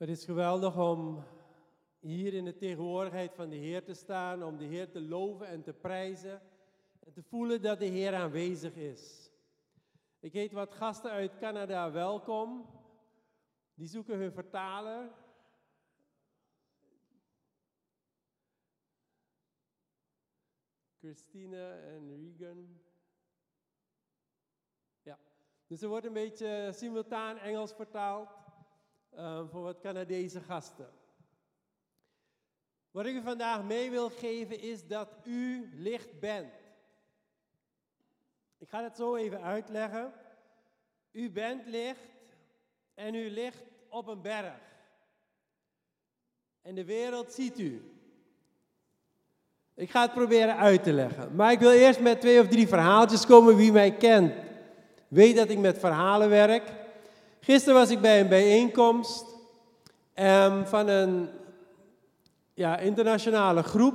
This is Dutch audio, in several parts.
Het is geweldig om hier in de tegenwoordigheid van de Heer te staan, om de Heer te loven en te prijzen en te voelen dat de Heer aanwezig is. Ik heet wat gasten uit Canada welkom. Die zoeken hun vertaler. Christine en Regan. Ja, dus er wordt een beetje simultaan Engels vertaald uh, voor wat Canadese gasten. Wat ik u vandaag mee wil geven is dat u licht bent. Ik ga het zo even uitleggen. U bent licht en u ligt op een berg. En de wereld ziet u. Ik ga het proberen uit te leggen. Maar ik wil eerst met twee of drie verhaaltjes komen. Wie mij kent, weet dat ik met verhalen werk. Gisteren was ik bij een bijeenkomst um, van een ja, internationale groep.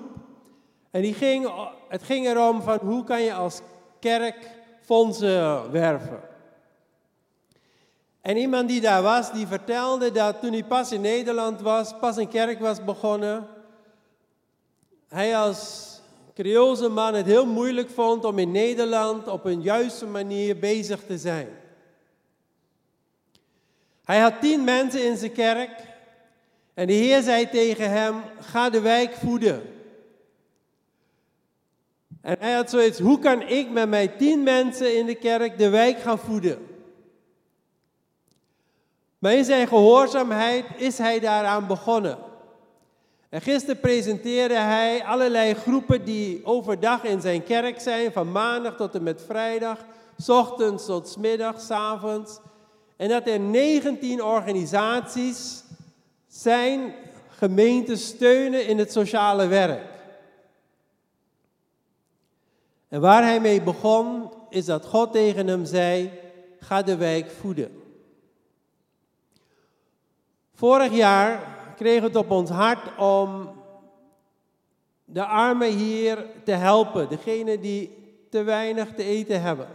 En die ging, het ging erom van hoe kan je als kerk fondsen werven. En iemand die daar was, die vertelde dat toen hij pas in Nederland was, pas een kerk was begonnen, hij als Creoolse man het heel moeilijk vond om in Nederland op een juiste manier bezig te zijn. Hij had tien mensen in zijn kerk en de Heer zei tegen hem, ga de wijk voeden. En hij had zoiets, hoe kan ik met mijn tien mensen in de kerk de wijk gaan voeden? Maar in zijn gehoorzaamheid is hij daaraan begonnen. En gisteren presenteerde hij allerlei groepen die overdag in zijn kerk zijn, van maandag tot en met vrijdag, s ochtends tot s middags, s avonds. En dat er 19 organisaties zijn gemeenten steunen in het sociale werk. En waar hij mee begon, is dat God tegen hem zei: ga de wijk voeden. Vorig jaar kregen het op ons hart om de armen hier te helpen, degene die te weinig te eten hebben.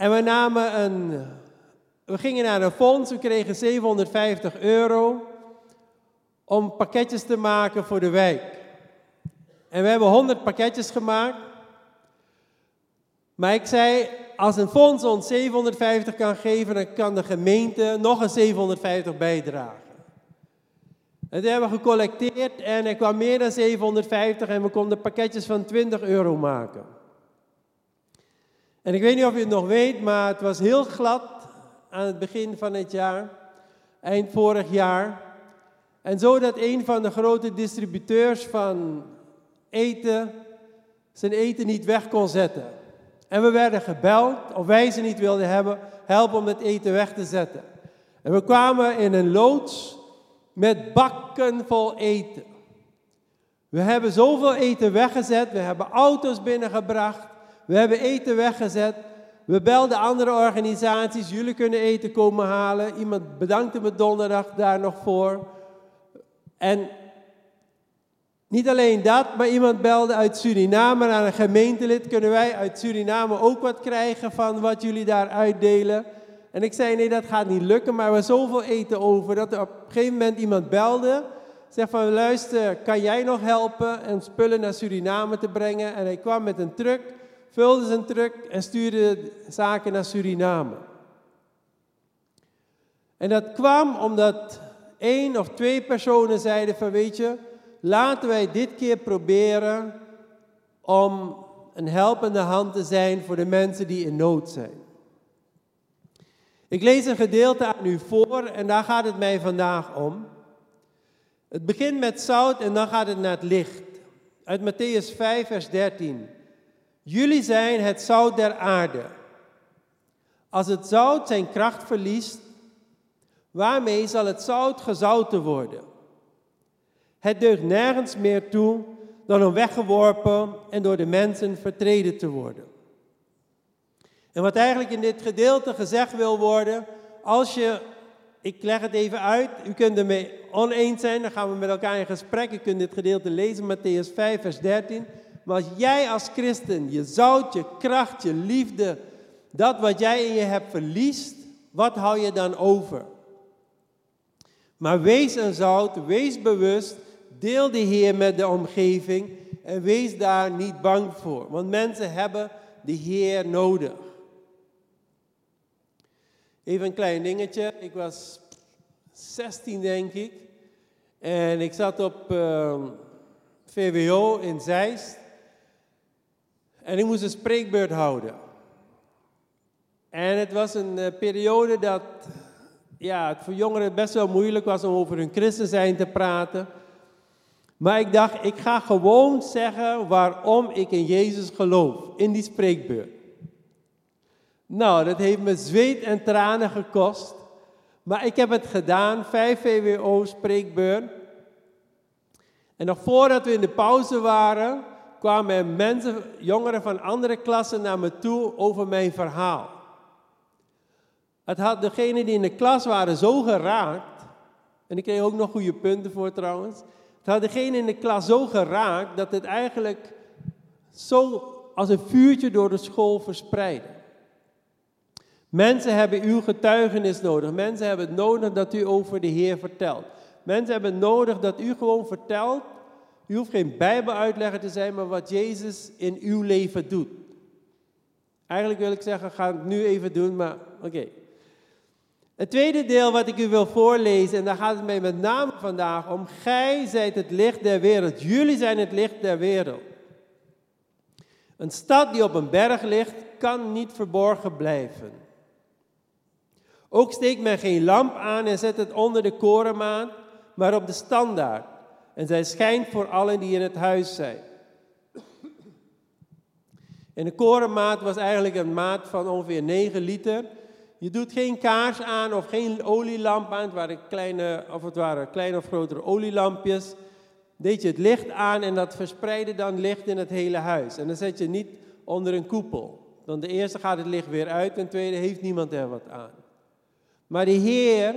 En we namen een, we gingen naar een fonds, we kregen 750 euro om pakketjes te maken voor de wijk. En we hebben 100 pakketjes gemaakt. Maar ik zei, als een fonds ons 750 kan geven, dan kan de gemeente nog een 750 bijdragen. En hebben we gecollecteerd en er kwam meer dan 750 en we konden pakketjes van 20 euro maken. En ik weet niet of u het nog weet, maar het was heel glad aan het begin van het jaar, eind vorig jaar. En zodat een van de grote distributeurs van eten zijn eten niet weg kon zetten. En we werden gebeld of wij ze niet wilden hebben, helpen om het eten weg te zetten. En we kwamen in een loods met bakken vol eten. We hebben zoveel eten weggezet, we hebben auto's binnengebracht, we hebben eten weggezet. We belden andere organisaties, jullie kunnen eten komen halen. Iemand bedankte me donderdag daar nog voor. En niet alleen dat, maar iemand belde uit Suriname naar een gemeentelid. Kunnen wij uit Suriname ook wat krijgen van wat jullie daar uitdelen? En ik zei, nee, dat gaat niet lukken, maar we hebben zoveel eten over dat er op een gegeven moment iemand belde. Zegt van, luister, kan jij nog helpen en spullen naar Suriname te brengen? En hij kwam met een truck, vulde zijn truck en stuurde zaken naar Suriname. En dat kwam omdat één of twee personen zeiden van, weet je, laten wij dit keer proberen om een helpende hand te zijn voor de mensen die in nood zijn. Ik lees een gedeelte aan u voor en daar gaat het mij vandaag om. Het begint met zout en dan gaat het naar het licht. Uit Matthäus 5, vers 13. Jullie zijn het zout der aarde. Als het zout zijn kracht verliest, waarmee zal het zout gezouten worden? Het deugt nergens meer toe dan om weggeworpen en door de mensen vertreden te worden. En wat eigenlijk in dit gedeelte gezegd wil worden, als je, ik leg het even uit, u kunt ermee oneens zijn, dan gaan we met elkaar in gesprek. U kunt dit gedeelte lezen, Matthäus 5, vers 13. Maar als jij als christen je zout, je kracht, je liefde, dat wat jij in je hebt verliest, wat hou je dan over? Maar wees een zout, wees bewust, deel de Heer met de omgeving en wees daar niet bang voor. Want mensen hebben de Heer nodig. Even een klein dingetje. Ik was 16 denk ik. En ik zat op uh, VWO in Zeist. En ik moest een spreekbeurt houden. En het was een uh, periode dat ja, het voor jongeren best wel moeilijk was om over hun christen zijn te praten. Maar ik dacht, ik ga gewoon zeggen waarom ik in Jezus geloof, in die spreekbeurt. Nou, dat heeft me zweet en tranen gekost. Maar ik heb het gedaan, 5 VWO spreekbeurt. En nog voordat we in de pauze waren, kwamen mensen, jongeren van andere klassen naar me toe over mijn verhaal. Het had degenen die in de klas waren zo geraakt, en ik kreeg ook nog goede punten voor trouwens. Het had degene in de klas zo geraakt dat het eigenlijk zo als een vuurtje door de school verspreidde. Mensen hebben uw getuigenis nodig. Mensen hebben het nodig dat u over de Heer vertelt. Mensen hebben nodig dat u gewoon vertelt. U hoeft geen Bijbeluitlegger te zijn, maar wat Jezus in uw leven doet. Eigenlijk wil ik zeggen, ga het nu even doen, maar oké. Het tweede deel wat ik u wil voorlezen, en daar gaat het mij met name vandaag om. Gij zijt het licht der wereld. Jullie zijn het licht der wereld. Een stad die op een berg ligt, kan niet verborgen blijven. Ook steekt men geen lamp aan en zet het onder de korenmaan, maar op de standaard. En zij schijnt voor allen die in het huis zijn. En de korenmaat was eigenlijk een maat van ongeveer 9 liter. Je doet geen kaars aan of geen olielamp aan. Het waren kleine, of het waren kleine of grotere olielampjes. Deed je het licht aan en dat verspreidde dan licht in het hele huis. En dan zet je niet onder een koepel. Dan de eerste gaat het licht weer uit en de tweede heeft niemand er wat aan. Maar de Heer,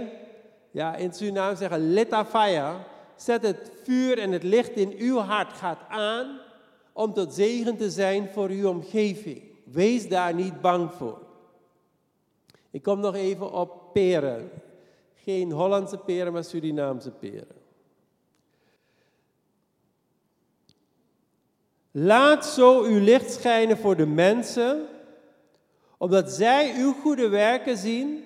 ja, in Suriname zeggen letafaya, zet het vuur en het licht in uw hart gaat aan om tot zegen te zijn voor uw omgeving. Wees daar niet bang voor. Ik kom nog even op peren. Geen Hollandse peren, maar Surinaamse peren. Laat zo uw licht schijnen voor de mensen, opdat zij uw goede werken zien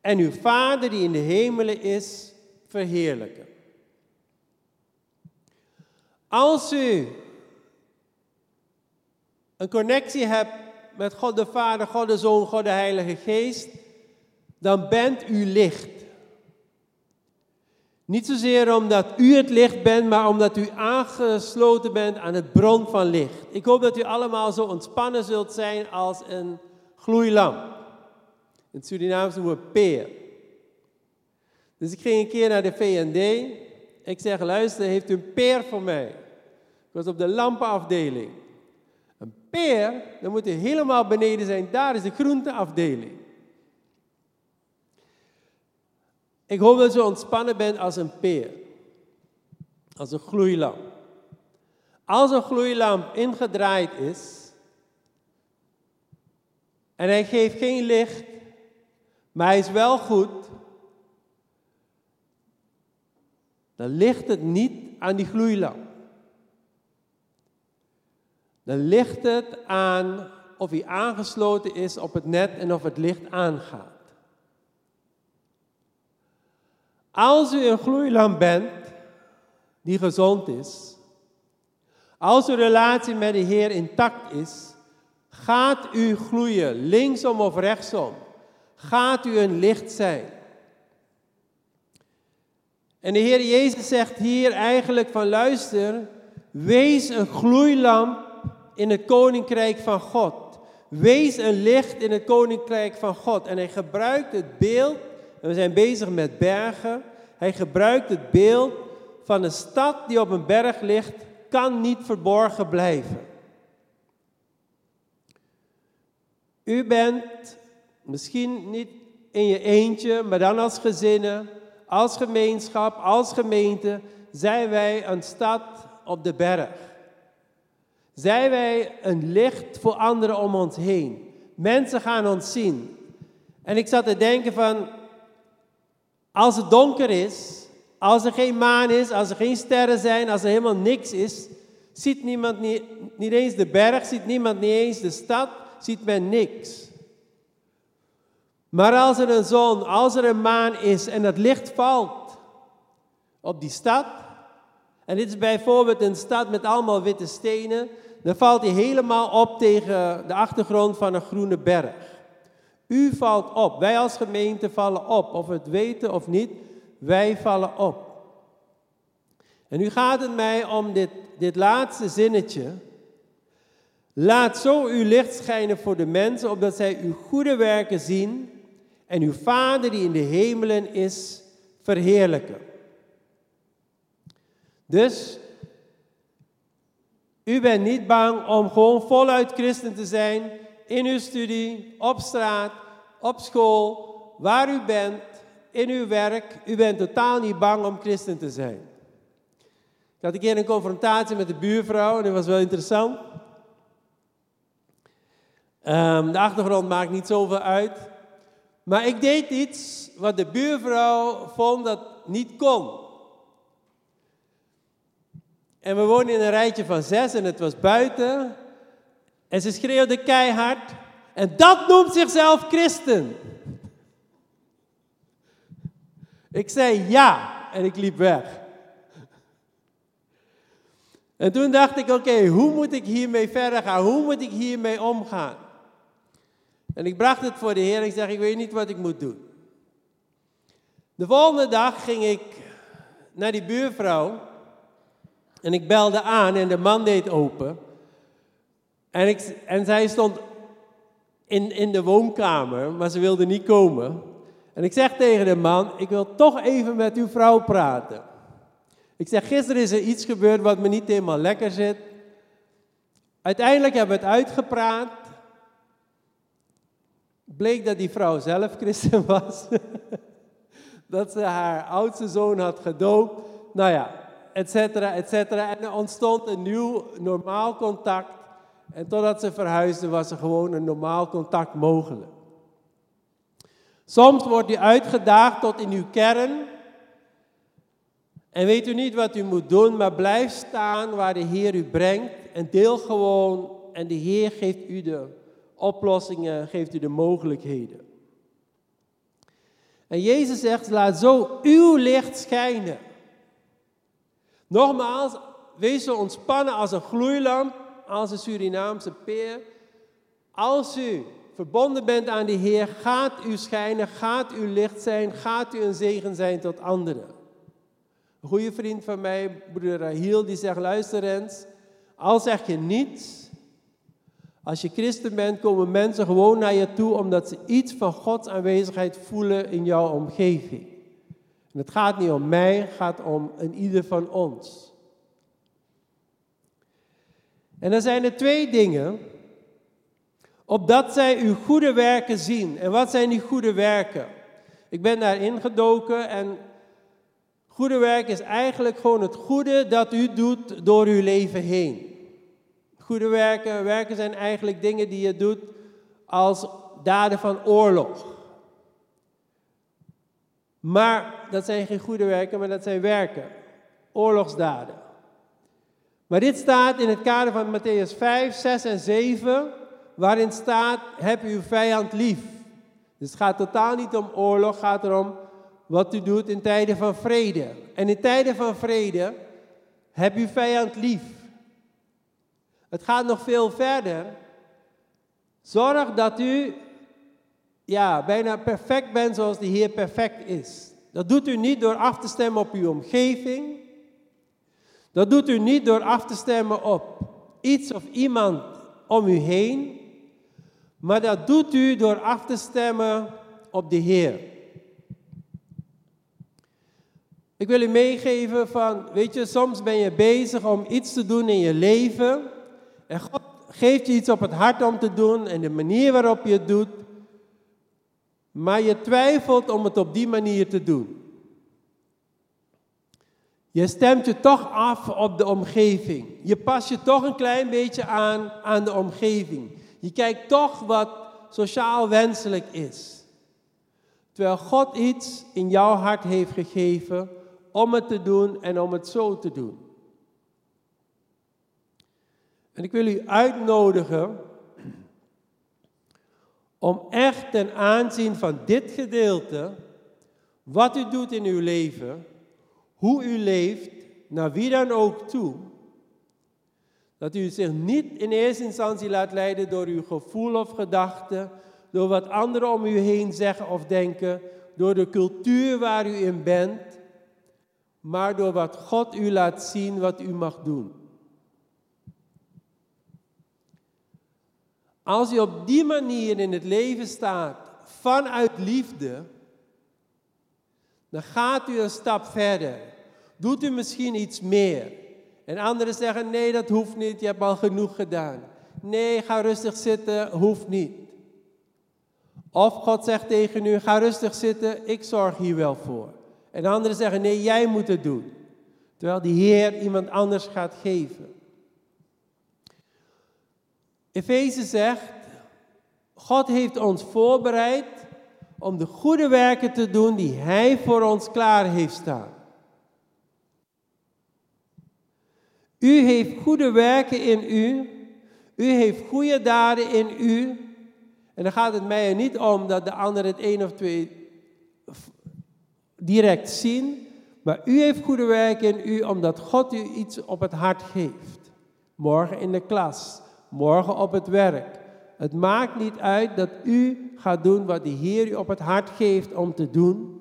en uw Vader die in de hemelen is, verheerlijken. Als u een connectie hebt met God de Vader, God de Zoon, God de Heilige Geest, dan bent u licht. Niet zozeer omdat u het licht bent, maar omdat u aangesloten bent aan het bron van licht. Ik hoop dat u allemaal zo ontspannen zult zijn als een gloeilamp. In het Surinaams noemen we peer. Dus ik ging een keer naar de VND. Ik zeg, luister, heeft u een peer voor mij? Ik was op de lampenafdeling. Een peer, dan moet u helemaal beneden zijn. Daar is de groenteafdeling. Ik hoop dat u ontspannen bent als een peer. Als een gloeilamp. Als een gloeilamp ingedraaid is en hij geeft geen licht, maar hij is wel goed, dan ligt het niet aan die gloeilamp. Dan ligt het aan of hij aangesloten is op het net en of het licht aangaat. Als u een gloeilamp bent die gezond is, als uw relatie met de Heer intact is, gaat u gloeien, linksom of rechtsom. Gaat u een licht zijn. En de Heer Jezus zegt hier eigenlijk van luister, wees een gloeilamp in het koninkrijk van God. Wees een licht in het koninkrijk van God. En hij gebruikt het beeld, en we zijn bezig met bergen, hij gebruikt het beeld van een stad die op een berg ligt, kan niet verborgen blijven. U bent misschien niet in je eentje, maar dan als gezinnen, als gemeenschap, als gemeente, zijn wij een stad op de berg. Zijn wij een licht voor anderen om ons heen. Mensen gaan ons zien. En ik zat te denken van, als het donker is, als er geen maan is, als er geen sterren zijn, als er helemaal niks is, ziet niemand niet, niet eens de berg, ziet niemand niet eens de stad, ziet men niks. Maar als er een zon, als er een maan is en het licht valt op die stad, en dit is bijvoorbeeld een stad met allemaal witte stenen, dan valt hij helemaal op tegen de achtergrond van een groene berg. U valt op. Wij als gemeente vallen op. Of we het weten of niet, wij vallen op. En nu gaat het mij om dit, dit laatste zinnetje. Laat zo uw licht schijnen voor de mensen, opdat zij uw goede werken zien en uw Vader die in de hemelen is, verheerlijken. Dus u bent niet bang om gewoon voluit christen te zijn in uw studie, op straat, op school, waar u bent, in uw werk. U bent totaal niet bang om christen te zijn. Ik had een keer een confrontatie met de buurvrouw en dat was wel interessant. Um, de achtergrond maakt niet zoveel uit. Maar ik deed iets wat de buurvrouw vond dat niet kon. En we woonden in een rijtje van zes en het was buiten. En ze schreeuwde keihard. En dat noemt zichzelf christen. Ik zei ja en ik liep weg. En toen dacht ik, oké, hoe moet ik hiermee verder gaan? Hoe moet ik hiermee omgaan? En ik bracht het voor de Heer ik zeg, ik weet niet wat ik moet doen. De volgende dag ging ik naar die buurvrouw en ik belde aan en de man deed open. En, ik, en zij stond in, in de woonkamer, maar ze wilde niet komen. En ik zeg tegen de man, ik wil toch even met uw vrouw praten. Ik zeg, gisteren is er iets gebeurd wat me niet helemaal lekker zit. Uiteindelijk hebben we het uitgepraat. Bleek dat die vrouw zelf christen was. dat ze haar oudste zoon had gedoopt. Nou ja, et cetera, et cetera. En er ontstond een nieuw normaal contact. En totdat ze verhuisde was er gewoon een normaal contact mogelijk. Soms wordt u uitgedaagd tot in uw kern. En weet u niet wat u moet doen, maar blijf staan waar de Heer u brengt. En deel gewoon. En de Heer geeft u de oplossingen, geeft u de mogelijkheden. En Jezus zegt, laat zo uw licht schijnen. Nogmaals, wees zo ontspannen als een gloeilamp, als een Surinaamse peer. Als u verbonden bent aan de Heer, gaat u schijnen, gaat u licht zijn, gaat u een zegen zijn tot anderen. Een goede vriend van mij, broeder Rahiel, die zegt, luister eens, al zeg je niets, als je christen bent, komen mensen gewoon naar je toe omdat ze iets van Gods aanwezigheid voelen in jouw omgeving. En het gaat niet om mij, het gaat om een ieder van ons. En dan zijn er twee dingen. Opdat zij uw goede werken zien. En wat zijn die goede werken? Ik ben daarin gedoken en goede werk is eigenlijk gewoon het goede dat u doet door uw leven heen. Goede werken, werken zijn eigenlijk dingen die je doet als daden van oorlog. Maar dat zijn geen goede werken, maar dat zijn werken. Oorlogsdaden. Maar dit staat in het kader van Matthäus 5, 6 en 7, waarin staat: heb uw vijand lief. Dus het gaat totaal niet om oorlog, het gaat erom wat u doet in tijden van vrede. En in tijden van vrede heb uw vijand lief. Het gaat nog veel verder. Zorg dat u ja, bijna perfect bent zoals de Heer perfect is. Dat doet u niet door af te stemmen op uw omgeving. Dat doet u niet door af te stemmen op iets of iemand om u heen. Maar dat doet u door af te stemmen op de Heer. Ik wil u meegeven van, weet je, soms ben je bezig om iets te doen in je leven. En God geeft je iets op het hart om te doen en de manier waarop je het doet. Maar je twijfelt om het op die manier te doen. Je stemt je toch af op de omgeving. Je past je toch een klein beetje aan aan de omgeving. Je kijkt toch wat sociaal wenselijk is. Terwijl God iets in jouw hart heeft gegeven om het te doen en om het zo te doen. En ik wil u uitnodigen om echt ten aanzien van dit gedeelte, wat u doet in uw leven, hoe u leeft, naar wie dan ook toe, dat u zich niet in eerste instantie laat leiden door uw gevoel of gedachten, door wat anderen om u heen zeggen of denken, door de cultuur waar u in bent, maar door wat God u laat zien wat u mag doen. Als u op die manier in het leven staat vanuit liefde, dan gaat u een stap verder. Doet u misschien iets meer. En anderen zeggen, nee, dat hoeft niet, je hebt al genoeg gedaan. Nee, ga rustig zitten, hoeft niet. Of God zegt tegen u, ga rustig zitten, ik zorg hier wel voor. En anderen zeggen, nee, jij moet het doen. Terwijl die Heer iemand anders gaat geven. Efeze zegt, God heeft ons voorbereid om de goede werken te doen die Hij voor ons klaar heeft staan. U heeft goede werken in u. U heeft goede daden in u. En dan gaat het mij er niet om dat de ander het één of twee direct zien. Maar u heeft goede werken in u omdat God u iets op het hart geeft. Morgen in de klas, morgen op het werk. Het maakt niet uit dat u gaat doen wat de Heer u op het hart geeft om te doen.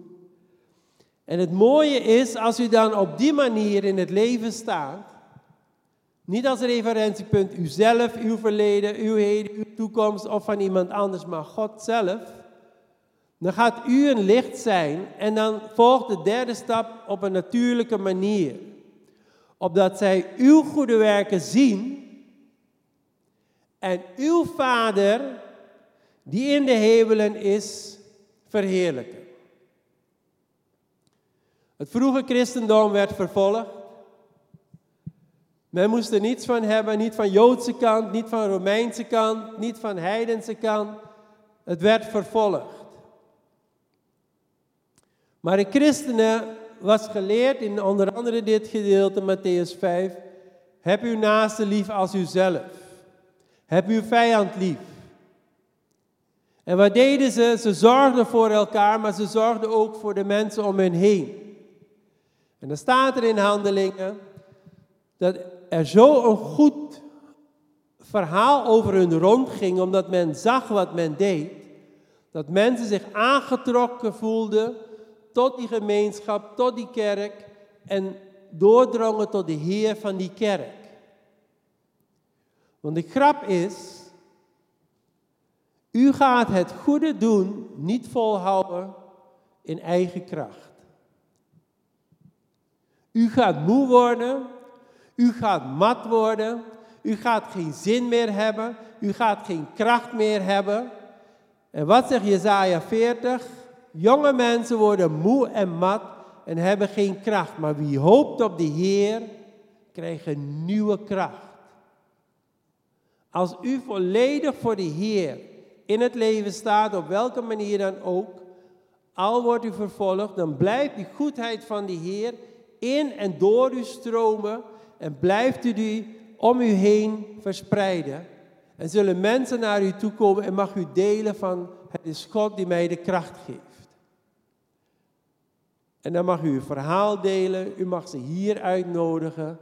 En het mooie is als u dan op die manier in het leven staat, niet als referentiepunt uzelf, uw verleden, uw heden, uw toekomst of van iemand anders, maar God zelf. Dan gaat u een licht zijn en dan volgt de derde stap op een natuurlijke manier. Opdat zij uw goede werken zien en uw Vader, die in de hemelen is, verheerlijken. Het vroege christendom werd vervolgd. Men moest er niets van hebben, niet van Joodse kant, niet van Romeinse kant, niet van heidense kant. Het werd vervolgd. Maar de christenen was geleerd in onder andere dit gedeelte, Matthäus 5, heb uw naaste lief als uzelf. Heb uw vijand lief. En wat deden ze? Ze zorgden voor elkaar, maar ze zorgden ook voor de mensen om hen heen. En dan staat er in handelingen dat er zo een goed verhaal over hun rondging, omdat men zag wat men deed, dat mensen zich aangetrokken voelden tot die gemeenschap, tot die kerk en doordrongen tot de Heer van die kerk. Want de grap is, u gaat het goede doen niet volhouden in eigen kracht. U gaat moe worden, u gaat mat worden, u gaat geen zin meer hebben, u gaat geen kracht meer hebben. En wat zegt Jezaja 40? Jonge mensen worden moe en mat en hebben geen kracht, maar wie hoopt op de Heer, krijgt een nieuwe kracht. Als u volledig voor de Heer in het leven staat, op welke manier dan ook, al wordt u vervolgd, dan blijft die goedheid van de Heer in en door u stromen en blijft u die om u heen verspreiden. En zullen mensen naar u toe komen en mag u delen van het is God die mij de kracht geeft. En dan mag u uw verhaal delen, u mag ze hier uitnodigen.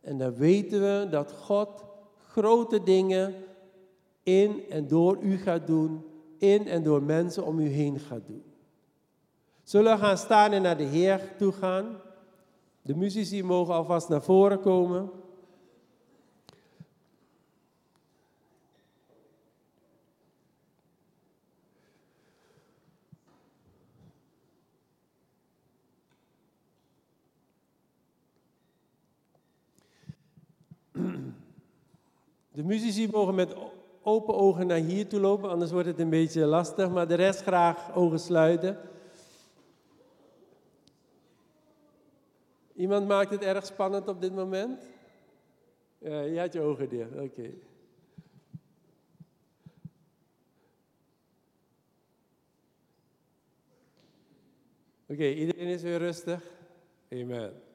En dan weten we dat God grote dingen in en door u gaat doen, in en door mensen om u heen gaat doen. Zullen we gaan staan en naar de Heer toe gaan? De muzici mogen alvast naar voren komen. De muzici mogen met open ogen naar hier toe lopen, anders wordt het een beetje lastig, maar de rest graag ogen sluiten. Iemand maakt het erg spannend op dit moment? Ja, je had je ogen dicht, oké. Oké, iedereen is weer rustig. Amen.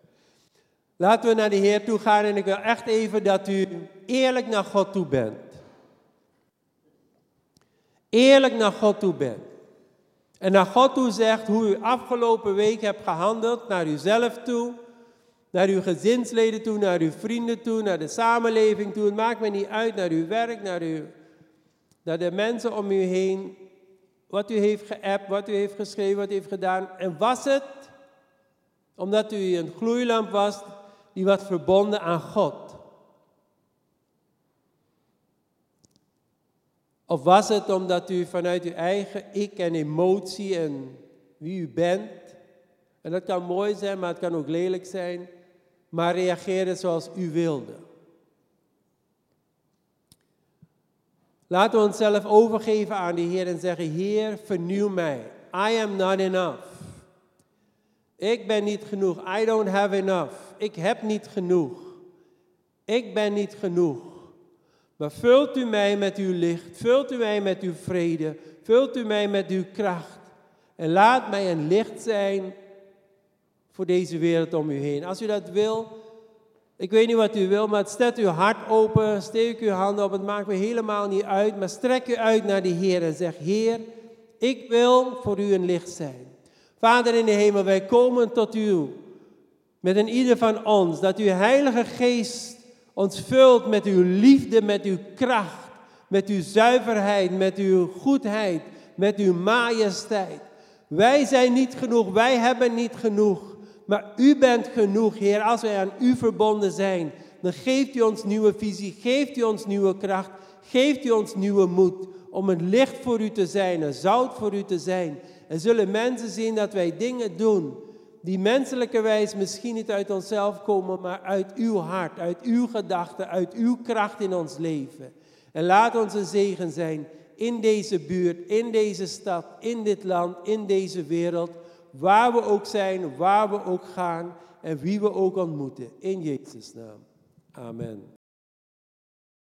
Laten we naar de Heer toe gaan en ik wil echt even dat u eerlijk naar God toe bent. Eerlijk naar God toe bent. En naar God toe zegt hoe u afgelopen week hebt gehandeld, naar uzelf toe, naar uw gezinsleden toe, naar uw vrienden toe, naar de samenleving toe. Het maakt me niet uit, naar uw werk, naar, uw, naar de mensen om u heen. Wat u heeft geappt, wat u heeft geschreven, wat u heeft gedaan. En was het omdat u een gloeilamp was die was verbonden aan God? Of was het omdat u vanuit uw eigen ik en emotie en wie u bent, en dat kan mooi zijn, maar het kan ook lelijk zijn, maar reageerde zoals u wilde? Laten we onszelf overgeven aan de Heer en zeggen, Heer, vernieuw mij. I am not enough. Ik ben niet genoeg. I don't have enough. Ik heb niet genoeg. Ik ben niet genoeg. Maar vult u mij met uw licht, vult u mij met uw vrede, vult u mij met uw kracht. En laat mij een licht zijn voor deze wereld om u heen. Als u dat wil, ik weet niet wat u wil, maar stel uw hart open, steek uw handen op, het maakt me helemaal niet uit. Maar strek u uit naar de Heer en zeg, Heer, ik wil voor u een licht zijn. Vader in de hemel, wij komen tot u met een ieder van ons, dat uw Heilige Geest ons vult met uw liefde, met uw kracht, met uw zuiverheid, met uw goedheid, met uw majesteit. Wij zijn niet genoeg, wij hebben niet genoeg, maar u bent genoeg, Heer. Als wij aan u verbonden zijn, dan geeft u ons nieuwe visie, geeft u ons nieuwe kracht, geeft u ons nieuwe moed om een licht voor u te zijn, een zout voor u te zijn. En zullen mensen zien dat wij dingen doen die menselijke wijs misschien niet uit onszelf komen, maar uit uw hart, uit uw gedachten, uit uw kracht in ons leven. En laat ons een zegen zijn in deze buurt, in deze stad, in dit land, in deze wereld, waar we ook zijn, waar we ook gaan en wie we ook ontmoeten. In Jezus' naam. Amen.